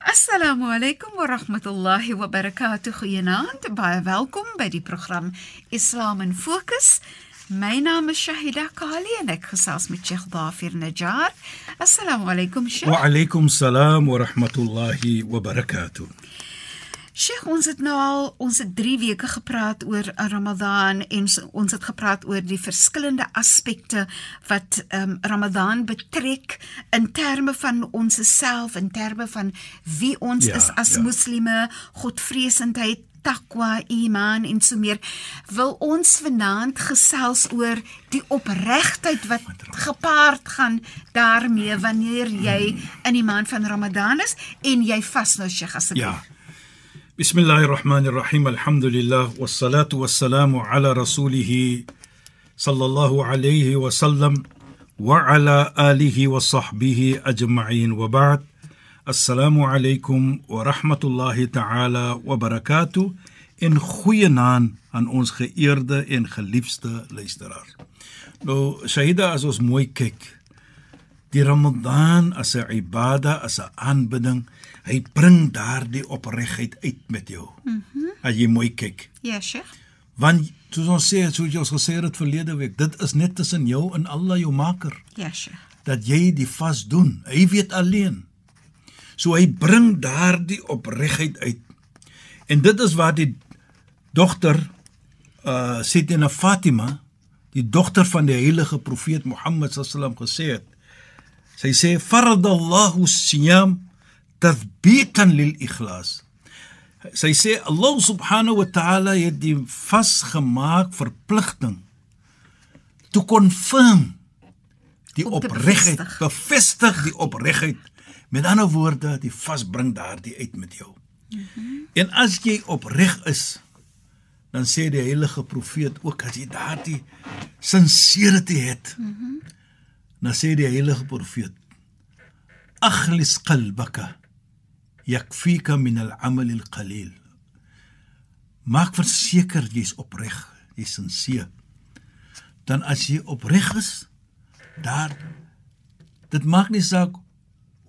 Assalamu alaykum wa rahmatullahi wa barakatuh. Goeienaand, baie welkom by die program Islam in Fokus. My naam is Shahida Kali en ek gesels met Sheikh Dafir Najjar. Assalamu alaykum Sheikh. Wa alaykum salaam wa rahmatullahi wa barakatuh. Sheikh, ons het nou al ons het 3 weke gepraat oor Ramadan en ons het gepraat oor die verskillende aspekte wat um, Ramadan betrek in terme van ons self, in terme van wie ons ja, is as ja. moslime, godvreesendheid, takwa, iman en so meer. Wil ons vanaand gesels oor die opregtheid wat gepaard gaan daarmee wanneer jy in die maand van Ramadan is en jy vas nou Sheikh asseblief. Ja. Bismillahirrahmanirrahim. Elhamdülillah ve salatu ve selamu ala Resulihi sallallahu aleyhi ve sellem ve ala alihi ve sahbihi ecma'in ve ba'd. Assalamu aleykum ve rahmatullahi ta'ala ve berekatuh. En goeie naam aan ons geëerde en geliefde luisteraar. Nou Shahida as ons mooi kyk, die Ramadan as 'n ibada, as 'n aanbidding hy bring daardie opregtheid uit met jou. Mhm. Mm as jy mooi kyk. Ja, Sheikh. Want soos ons sê, soos ons gesê het verlede week, dit is net tussen jou en Allah jou maker. Ja, Sheikh. Dat jy die vas doen. Hy weet alleen. So hy bring daardie opregtheid uit. En dit is waar die dogter uh Sidina Fatima, die dogter van die heilige profeet Mohammed sallam gesê het. Sy sê faradallahu siyam tathbitan lil ikhlas. Sy sê Allah subhanahu wa ta'ala het die vasgemaak verpligting to confirm die opregtheid, bevestig die opregtheid. Met ander woorde, die vas bring daardie uit met jou. Mm -hmm. En as jy opreg is, dan sê die heilige profeet ook as jy daardie sincerity het. Mm -hmm. Dan sê die heilige profeet: "Akhlis qalbaka" yakfika min al-amal al-qalil. Maak verseker jy's opreg, jy's sinseer. Dan as jy opreg is, daar dit maak nie saak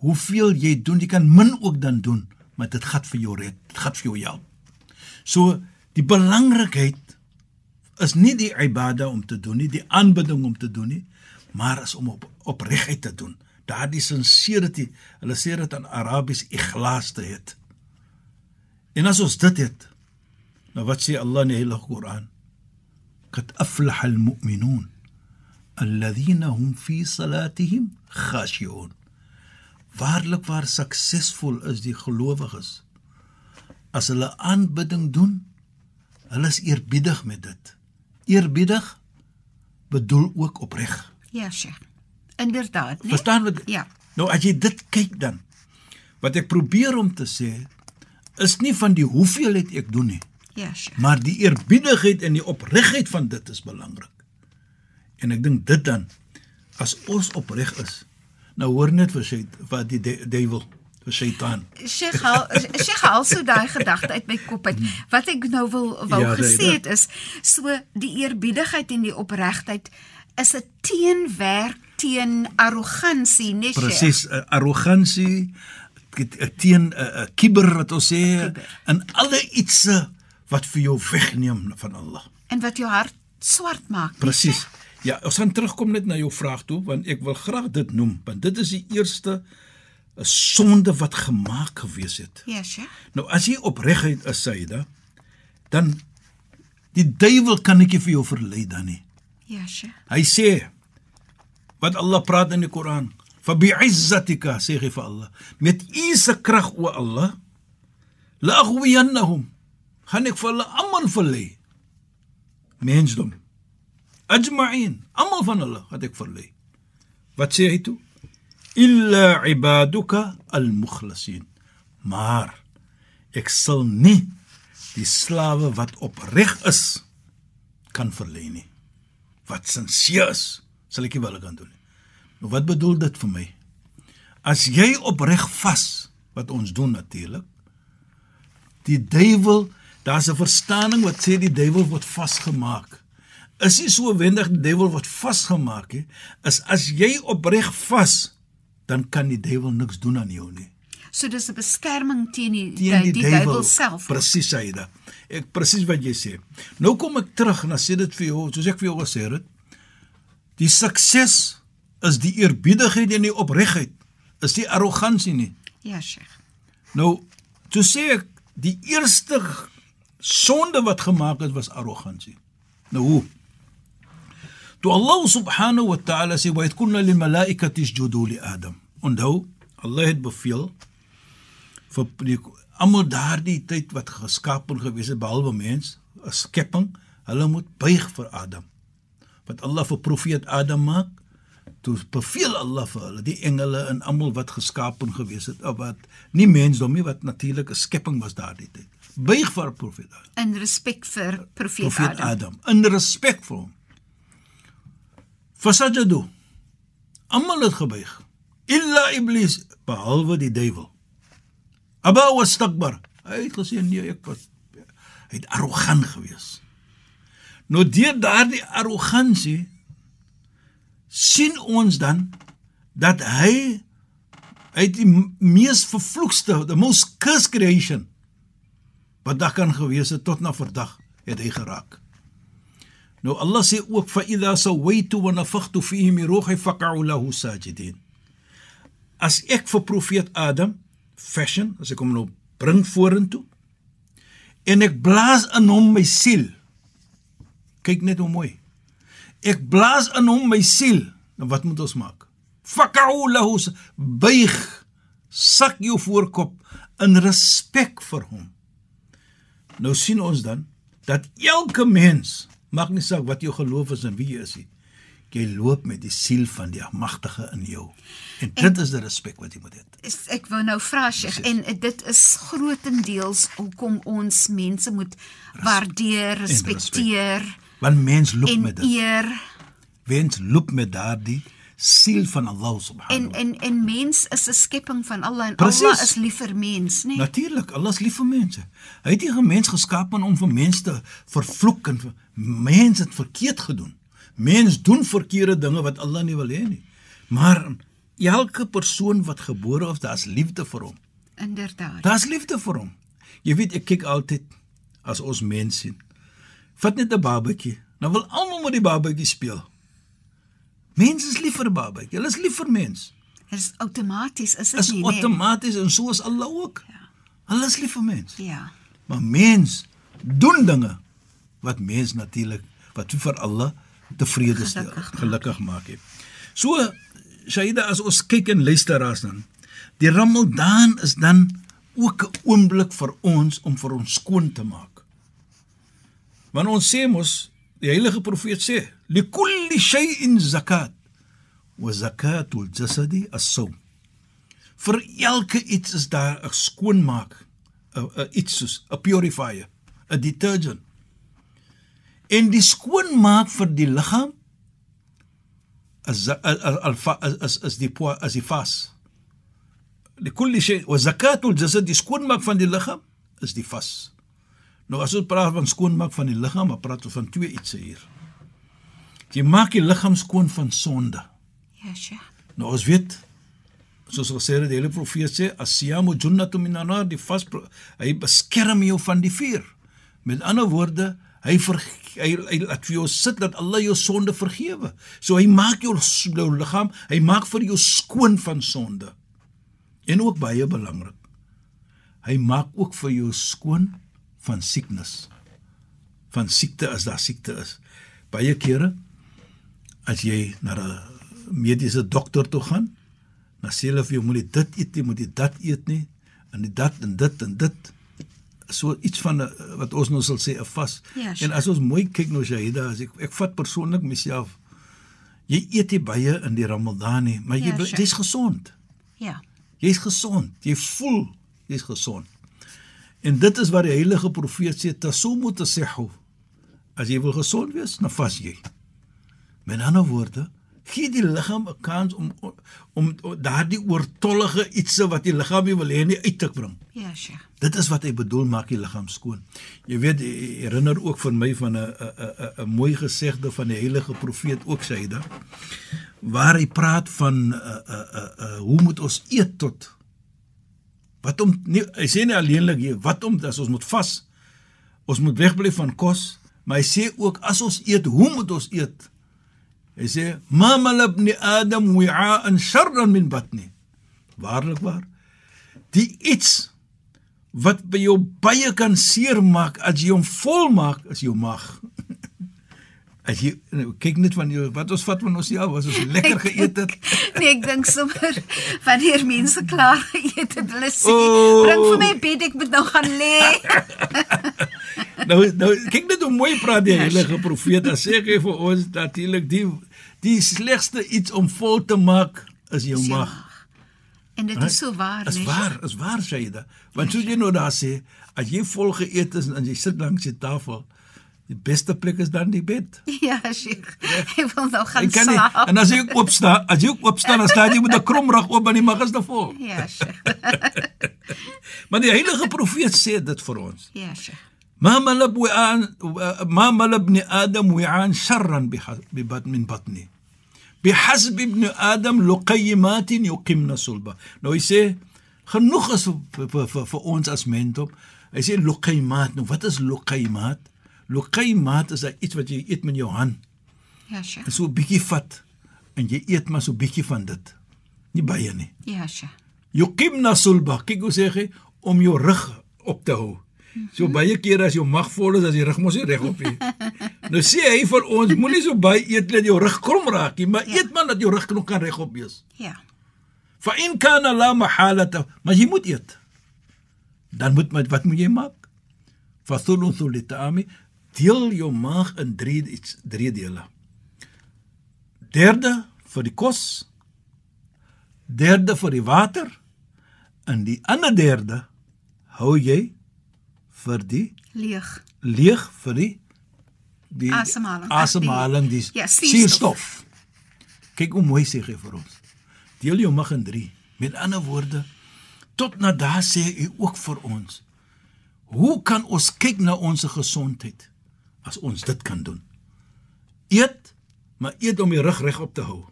hoeveel jy doen, jy kan min ook dan doen, maar dit gaan vir jou red, dit gaan vir jou help. So die belangrikheid is nie die ibada om te doen nie, die aanbidding om te doen nie, maar is om op opregheid te doen daardie sincerity, hulle sê dit in Arabies ikhlas te het. En as ons dit het, nou wat sê Allah in die Heilige Koran? Qad aflaha almu'minun alladhina hum fi salatihim khashi'un. Waarlik waar suksesvol is die gelowiges as hulle aanbidding doen, hulle is eerbiedig met dit. Eerbiedig bedoel ook opreg. Ja, Sheikh. Inderdaad, nee. Verstaan wat? Ja. Nou as jy dit kyk dan wat ek probeer om te sê is nie van die hoeveelheid ek doen nie. Ja, sure. Maar die eerbiedigheid en die opregtheid van dit is belangrik. En ek dink dit dan as ons opreg is. Nou hoor net vir sy wat die duiwel vir Satan. Sheikh, Sheikh also daai gedagte uit my kop uit. Wat ek nou wil wou ja, gesê het is so die eerbiedigheid en die opregtheid is 'n teenwerk teen arrogansie, nee Sheikh. Presies, uh, arrogansie teen 'n uh, uh, kiber wat ons sê in alle ietsie wat vir jou wegneem van Allah. En wat jou hart swart maak. Presies. Ja, ons gaan terugkom net na jou vraag toe want ek wil graag dit noem want dit is die eerste 'n sonde wat gemaak gewees het. Ja, Sheikh. Nou as jy opregheid is, Saida, dan die duiwel kan ek vir jou verlei dan nie. Ja, Sheikh. Hy sê wat Allah praat in die Koran, "Fa bi'izzatika," sê hy vir Allah, "met u se krag o Allah, la aghwiyannahum." Gaan ek vir hulle almal verlei. Mensdom. Ajma'in, almal van hulle het ek verlei. Wat sê hy toe? Illa ibaduka al-mukhlasin. Maar ek sal nie die slawe wat opreg is kan verlei nie. Wat sinseer is sal ek nie wil kan doen nie. Nou wat bedoel dit vir my? As jy opreg vas wat ons doen natuurlik. Die duiwel, daar's 'n verstaaning wat sê die duiwel word vasgemaak. Is nie so wendig die duiwel word vasgemaak nie, is as jy opreg vas, dan kan die duiwel niks doen aan jou nie. So dis 'n beskerming teen die teen die, die, die duiwel self. Presies, Saida. Ek presies wat jy sê. Nou kom ek terug en dan sê dit vir jou, soos ek vir jou gesê het, die sukses is die eerbiedigheid en die opregtheid, is die arrogansie nie. Ja, Sheikh. Nou, toe sê ek die eerste sonde wat gemaak is was arrogansie. Nou hoe? Toe Allah subhanahu wa ta'ala sê wa kunna lil malaikati isjudu li Adam. Onthou, Allah het beveel vir die almal daardie tyd wat geskaap gewees het behalwe mens, 'n skepping, hulle moet buig vir Adam. Wat Allah vir profeet Adam maak, toe beveel Allah vir hulle, die engele en almal wat geskaap gewees het, wat nie mensdom nie, wat natuurlik 'n skepping was daardie tyd. Buig vir profeet Adam. In respek vir profeet, Profeet Adam. Adam, in respek vir hom. Fasajadu. Almal het gebuig. Illa iblis behalwe die duiwel. Aba wastakbar. Hy het gesê nee, ek was hy het arrogant gewees. Nou deur daardie arrogansie sien ons dan dat hy uit die mees vervloekste, the most cursed creation wat daar kan gewees het tot na vandag het hy geraak. Nou Allah sê ook fa idha sawaitu wa nafakhtu fihi min ruhi faq'u lahu sajidin. As ek vir profeet Adam fashion, as ek hom nou bring vorentoe en ek blaas in hom my siel. Kyk net hoe mooi. Ek blaas in hom my siel. Nou wat moet ons maak? Faq'u lahu sa- buig sak jou voorkop in respek vir hom. Nou sien ons dan dat elke mens, maak nie saak wat jou geloof is en wie jy is nie, jy loop met die siel van die Magtige in jou. En dit is die respek wat jy moet hê. Ek wou nou vra Sheikh en dit is grootendeels hoekom ons mense moet waardeer, respekteer Want mens loop en met dit. eer Mens loop met daardie siel van Allah subhanahu. en en en mens is 'n skepping van Allah en Precies. Allah is lief vir mens, né? Nee? Natuurlik, Allah is lief vir mense. Hy het nie mens geskaap om vir mense te vervloek en vir- mens het verkeerd gedoen. Mens doen verkeerde dinge wat Allah nie wil hê nie. Maar elke persoon wat gebore is, daar's liefde vir hom. Inderdaad. Daar's liefde vir hom. Jy weet, ek kyk altyd as ons mens sien. Vat net 'n babatjie. Nou wil almal met die babatjie speel. Mense is lief vir babatjie. Hulle is lief vir mens. Dit is outomaties, is dit Is nie? nee? outomaties en so is Allah ook. Ja. Hulle is lief vir mens. Ja. Maar mens doen dinge wat mens natuurlik wat vir Allah tevrede stel, Gelukkig gelukkig maak het. So Shaida as ons kyk en luister as dan die Ramadan is dan ook 'n oomblik vir ons om vir ons skoon te maak. Want ons sê mos die heilige profeet sê likulli shay'in zakat wa zakatul jasadi as-sawm. Vir elke iets is daar 'n skoonmaak 'n iets soos 'n purifier, 'n detergent. En die skoonmaak vir die liggaam is al is is die po as die vas. Die kulli shay wa zakatul jasad die skoonmaak van die liggaam is die vas. Nou as ons praat van skoonmaak van die liggaam, dan praat ons van twee ietsie hier. Jy maak die liggaam skoon van sonde. Ja, Sheikh. Nou ons weet soos gesê het die hele profeet sê asiyamu junnatu minan nar die vas hy beskerm jou van die vuur. Met ander woorde, hy ver, hy, hy laat vir jou sit dat Allah jou sonde vergewe. So hy maak jou, jou liggaam, hy maak vir jou skoon van sonde. En ook baie belangrik. Hy maak ook vir jou skoon van siekness. Van siekte as daar siekte is. Baie kere as jy na 'n mediese dokter toe gaan, dan sê hulle vir jou moet jy dit eet, jy moet jy dat eet nie en die dat en dit en dit so iets van 'n wat ons nou sal sê 'n vas. Ja, en sure. as ons mooi kyk nou Shahida, as ek ek vat persoonlik myself jy eet nie baie in die Ramadan nie, maar jy Ja, sure. jy's gesond. Ja. Jy's gesond. Jy voel jy's gesond. En dit is wat die heilige profeet sê, tasumu tasihhu. As jy wil gesond wees, dan vas jy. Met ander woorde, gee die liggaam 'n kans om om, om daardie oortollige ietsie wat die liggaam nie wil hê nie uit te bring. Ja, Sheikh. Dit is wat hy bedoel maak die liggaam skoon. Jy weet, hy herinner ook vir my van 'n 'n 'n mooi gesegde van die heilige profeet ook Saida waar hy praat van 'n 'n 'n hoe moet ons eet tot Wat om nie hy sê nie alleenlik hier wat om as ons moet vas. Ons moet wegbly van kos, maar hy sê ook as ons eet, hoe moet ons eet? Hy sê ma malabni adam wi'a'an sharran min batni. Waarlik waar. Die iets wat by jou baie kan seermaak as jy hom vol maak is jou mag. As jy nou, kyk net van jou wat ons vat van ons ja, was ons lekker geëet het. Nee, ek dink sommer wanneer mense klaar geëet het, hulle sê, Oh. "Bring vir my bed, ek moet nou gaan lê." Nou nou kyk net hoe mooi praat die heilige profeet. Dan sê hy vir ons natuurlik die die slegste iets om vol te maak is jou mag. En dit is so waar, Is nee. waar, is waar sê jy da. Want soos jy nou daar sê, as jy vol geëet is en jy sit langs die tafel, die beste plek is dan die bed. Ja, Sheikh. Ek wil nou gaan Jy kan nie slaap. en as jy ook opstaan, as jy ook opstaan, dan staan jy met 'n krom rug oop en die mag is te vol. Ja, Sheikh. Maar die heilige profeet sê dit vir ons. Ja, Sheikh. ما ملب وعان ما مل ابن آدم وعان شرا بح- ببطن من بطنه بحسب ابن آدم لقيمات يقمن صلبه nou hy sê genoeg is vir vir vir, vir ons as mense hy sê luqaymat nou wat is luqaymat luqaymat is 'n iets wat jy eet met jou hand Ja, Sheikh. en so 'n bietjie vat en jy eet maar so 'n bietjie van dit nie baie nie Ja, Sheikh. Yuqimna sulba, kyk hoe sê hy om jou rug op te hou. So baie kere as jou mag vol is, as die rug mos nie reg op nie. nou sê hy vir ons, moenie so baie eet dat jou rug krom raak nie, maar eet man dat jou rug nog kan regop wees. Ja. Fa in kana la mahalata, maar jy moet eet. Dan moet met wat moet jy maak? Fa thuluthu lit'ami, deel jou maag in 3 iets 3 dele. Derde vir die kos, derde vir die water en die ander derde hou jy vir die Leeg. leeg vir die die Asemhaling. asemhaling die Ja, suurstof. suurstof. Kyk hoe mooi sê hy vir ons. Deel jou mag in 3. Met ander woorde, tot na daar sê hy ook vir ons. Hoe kan ons kyk na ons gesondheid as ons dit kan doen? Eet, maar eet om die rug regop te hou.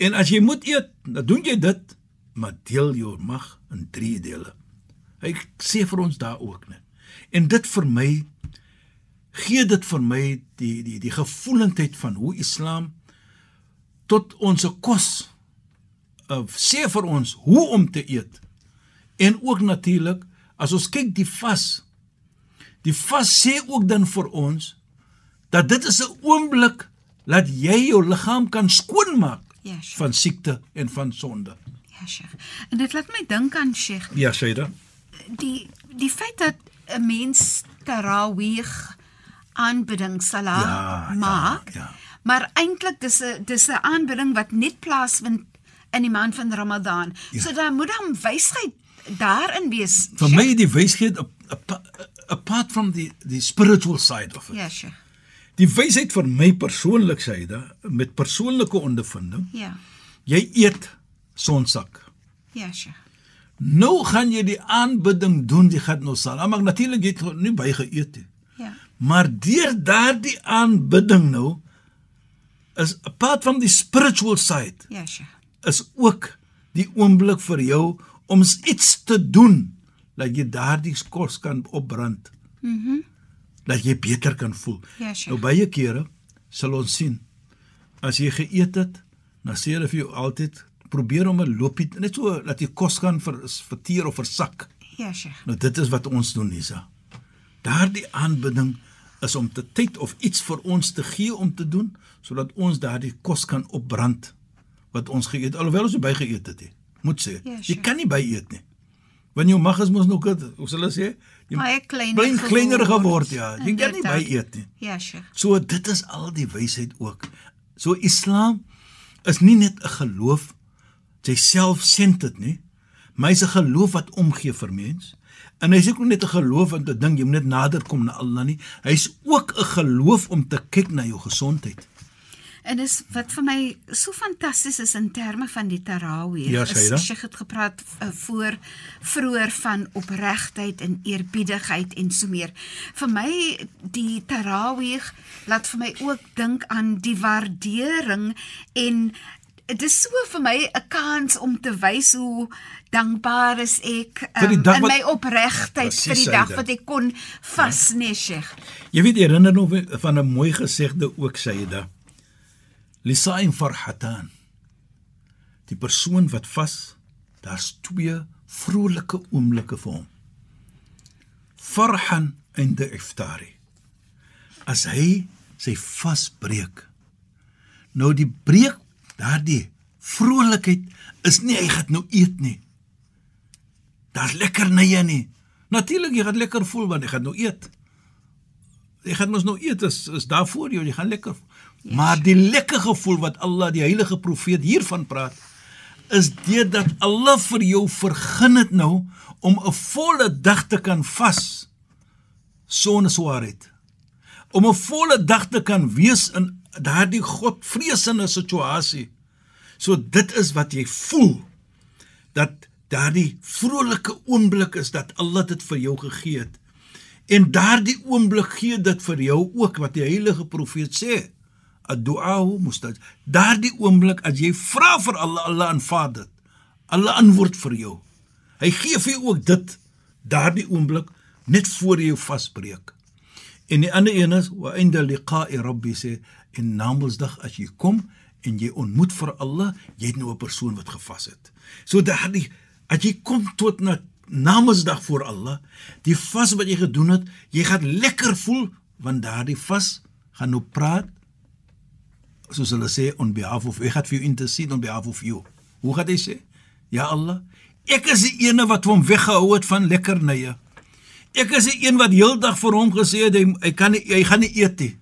En as jy moet eet, dan doen jy dit, maar deel jou mag in 3 dele. Hy sê vir ons daar ook net. En dit vir my gee dit vir my die die die gevoelendheid van hoe Islam tot ons kos uh, sê vir ons hoe om te eet. En ook natuurlik as ons kyk die vas die vas sê ook dan vir ons dat dit is 'n oomblik dat jy jou liggaam kan skoonmaak Ja, Sheikh. van siekte en van sonde. Ja, Sheikh. En dit laat my dink aan Sheikh, Ja, Shaida. die die feit dat 'n mens tarawih aanbidding salat Ja, ja, maak. ja. Maar eintlik dis 'n dis 'n aanbidding wat net plaasvind in die maand van Ramadan. Ja. So daar moet dan wysheid daarin wees. Vir Sheikh. my die wysheid apa- apart from the the spiritual side of it. Ja, Sheikh. Die wysheid vir my persoonlik Shaida met persoonlike ondervinding, Ja. jy eet sonsak. Ja, Sheikh. Nou gaan jy die aanbidding doen, jy gaan nou sal. Maar natuurlik jy het nie baie geëet nie. Ja. Maar deur daardie aanbidding nou is apart from die spiritual side Ja, Sheikh. is ook die oomblik vir jou om iets te doen dat jy daardie kos kan opbrand. Mhm. Mm dat jy beter kan voel. Ja, Sheikh. Nou baie kere sal ons sien as jy geëet het, dan sê hulle vir jou altyd probeer om 'n loopie net so dat jy kos kan ver, verteer of versak. Ja, Sheikh. Nou dit is wat ons doen Lisa. Daardie aanbidding is om te tyd of iets vir ons te gee om te doen sodat ons daardie kos kan opbrand wat ons geëet alhoewel ons by geëet het. He. Moet sê, Ja, jy sure. kan nie by eet nie. Want jou mag is mos nog dit, hoe sal hulle sê? Jy Baie kleiner bly kleiner geword. geword ja. Jy kan nie by eet nie. Ja, Sheikh. So dit is al die wysheid ook. So Islam is nie net 'n geloof jy self sent dit nie, maar hy's 'n geloof wat omgee vir mens. En hy's ook nie net 'n geloof om te dink jy moet net nader kom na Allah nie. Hy's ook 'n geloof om te kyk na jou gesondheid. En dis wat vir my so fantasties is in terme van die tarawih. Ja, is Shaira. Sheikh het gepraat uh, voor vroeër van opregtheid en eerbiedigheid en so meer. Vir my die tarawih laat vir my ook dink aan die waardering en dit is so vir my 'n kans om te wys hoe dankbaar is ek um, dag in wat- my opregtheid vir die dag wat ek kon vas, nee, Sheikh. Jy weet herinner nog van 'n mooi gesegde ook Saida. Lisaim farhatan. Die persoon wat vas, daar's twee vrolike oomblikke vir hom. Farhan in die iftari. As hy sy vas breek. Nou die breek daardie vrolikheid is nie hy gaan nou eet nie. Daar's lekker nye nie. Natuurlik jy gaan lekker voel want jy gaan nou eet. Jy gaan mos nou eet is is daar voor jou, jy gaan lekker. Maar die lekker gevoel wat Allah die heilige profeet hiervan praat is dit dat Allah vir jou vergun het nou om 'n volle dag te kan vas sonder swaarheid. Om 'n volle dag te kan wees in daardie godvreesende situasie. So dit is wat jy voel dat daardie vrolike oomblik is dat Allah dit vir jou gegee het. En daardie oomblik gee dit vir jou ook wat die heilige profeet sê. Ad-du'a mustaj. Daardie oomblik as jy vra vir Allah, Allah aanvaar dit. Allah antwoord vir jou. Hy gee vir jou ook dit daardie oomblik net voor jy vasbreek. En die ander een is wa inda liqa'i rabbi sê en namelsdag as jy kom en jy ontmoet vir Allah, jy het nou 'n persoon wat gevas het. So daardie as jy kom tot na namelsdag voor Allah, die vas wat jy gedoen het, jy gaan lekker voel want daardie vas gaan nou praat soos hulle sê on behalf of ek het vir jou intercede on behalf of you. Hoe gaan hy sê? Ja Allah, ek is die ene wat hom weggehou het van lekkernye. Ek is die een wat heeldag vir hom gesê het hy, hy kan nie hy gaan nie eet nie.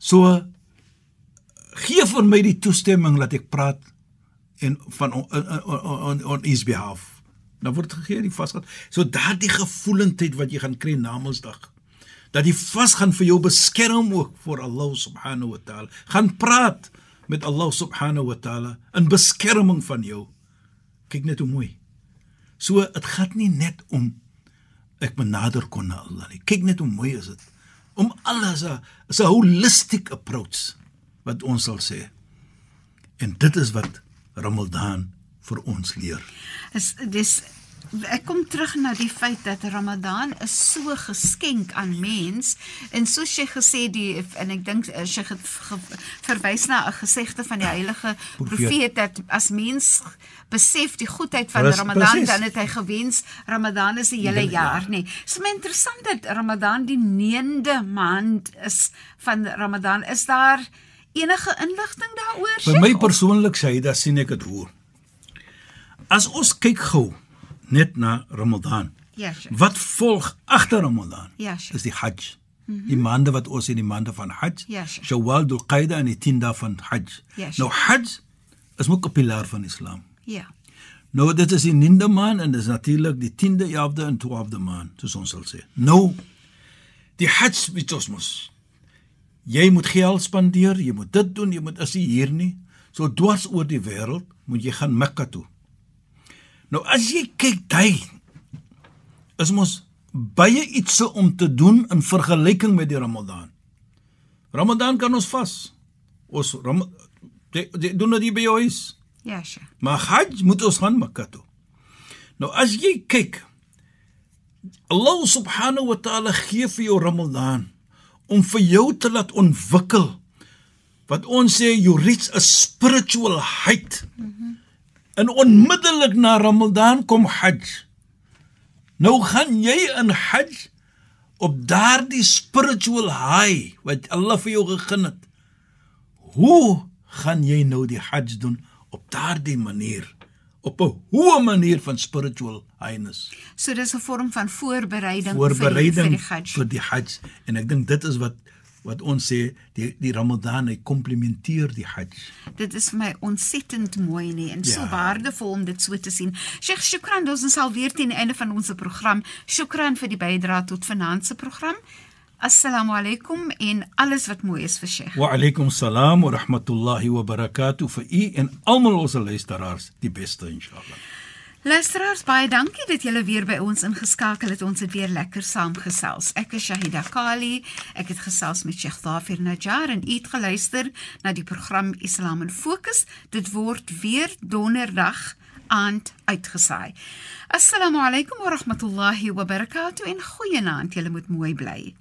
So gee vir my die toestemming dat ek praat en van on on on, on his behalf. Dan word gegee die vasgat. So daardie gevoelendheid wat jy gaan kry na Mondsdag dat die vas gaan vir jou beskerm ook vir Allah subhanahu wa taala. Gaan praat met Allah subhanahu wa taala in beskerming van jou. Kyk net hoe mooi. So dit gaan nie net om ek benader kon na Allah nie. Kyk net hoe mooi is dit. Om alles 'n 'n holistic approach wat ons sal sê. En dit is wat Ramadan vir ons leer. Is dis ek kom terug na die feit dat Ramadan is so geskenk aan mens en soos jy gesê die en ek dink as jy ge- ge- verwys na 'n gesegde van die heilige profeet dat as mens besef die goedheid van Pres- Ramadan precies. dan het hy gewens Ramadan is die hele jaar nê. Dis my interessant dat Ramadan die 9de maand is van Ramadan. Is daar enige inligting daaroor? Vir my persoonlik sê hy dat sien ek dit hoe. As ons kyk gou net na Ramadan. Ja, Sheikh. Wat volg agter Ramadan? Ja, Sheikh. Is die Hajj. Die maande wat ons in die maande van Hajj, Ja, Sheikh. Shawwal, Dhul-Qaeda en die 10 dae van Hajj. Ja, Sheikh. nou Hajj is ook 'n pilaar van Islam. Ja. Nou dit is die 9de maand en dis natuurlik die 10de, 11de en 12de maand, soos ons sal sê. Nou die Hajj weet ons mos. Jy moet geld spandeer, jy moet dit doen, jy moet as jy hier nie, so dwars oor die wêreld moet jy gaan Mekka toe. Nou as jy kyk daai is mos baie iets om te doen in vergelyking met die Ramadan. Ramadan kan ons vas. Ons Ram jy, jy doen dit by jou huis. Ja, Sheikh. Maar Hajj moet ons gaan Mekka toe. Nou as jy kyk Allah subhanahu wa ta'ala gee vir jou Ramadan om vir jou te laat ontwikkel wat ons sê you reach a spiritual height. Mm -hmm. En onmiddellik na Ramadan kom Hajj. Nou gaan jy in Hajj op daardie spiritual high wat Allah vir jou gegee het. Hoe gaan jy nou die Hajj doen op daardie manier? Op 'n hoë manier van spiritual highness. So dis 'n vorm van voorbereiding, Voorbereiding vir die, vir die Hajj. vir die Hajj en ek dink dit is wat wat ons sê die die Ramadan hy komplementeer die Hajj. Dit is vir my ontsettend mooi nie en so Ja. waardevol om dit so te sien. Sheikh Shukran, ons is al weer teen die einde van ons program. Shukran vir die bydrae tot vanaand se program. Assalamu alaykum en alles wat mooi is vir Sheikh. Wa alaykum salaam wa rahmatullahi wa barakatuh vir u en almal ons luisteraars die beste inshallah. Luisteraars, baie dankie dat julle weer by ons ingeskakel het. Ons het weer lekker saamgesels. Ek is Shahida Kali. Ek het gesels met Sheikh Dafir Najjar en u het geluister na die program Islam in Fokus. Dit word weer donderdag aand uitgesaai. Assalamu alaykum wa rahmatullahi wa barakatuh en goeienaand. Julle moet mooi bly.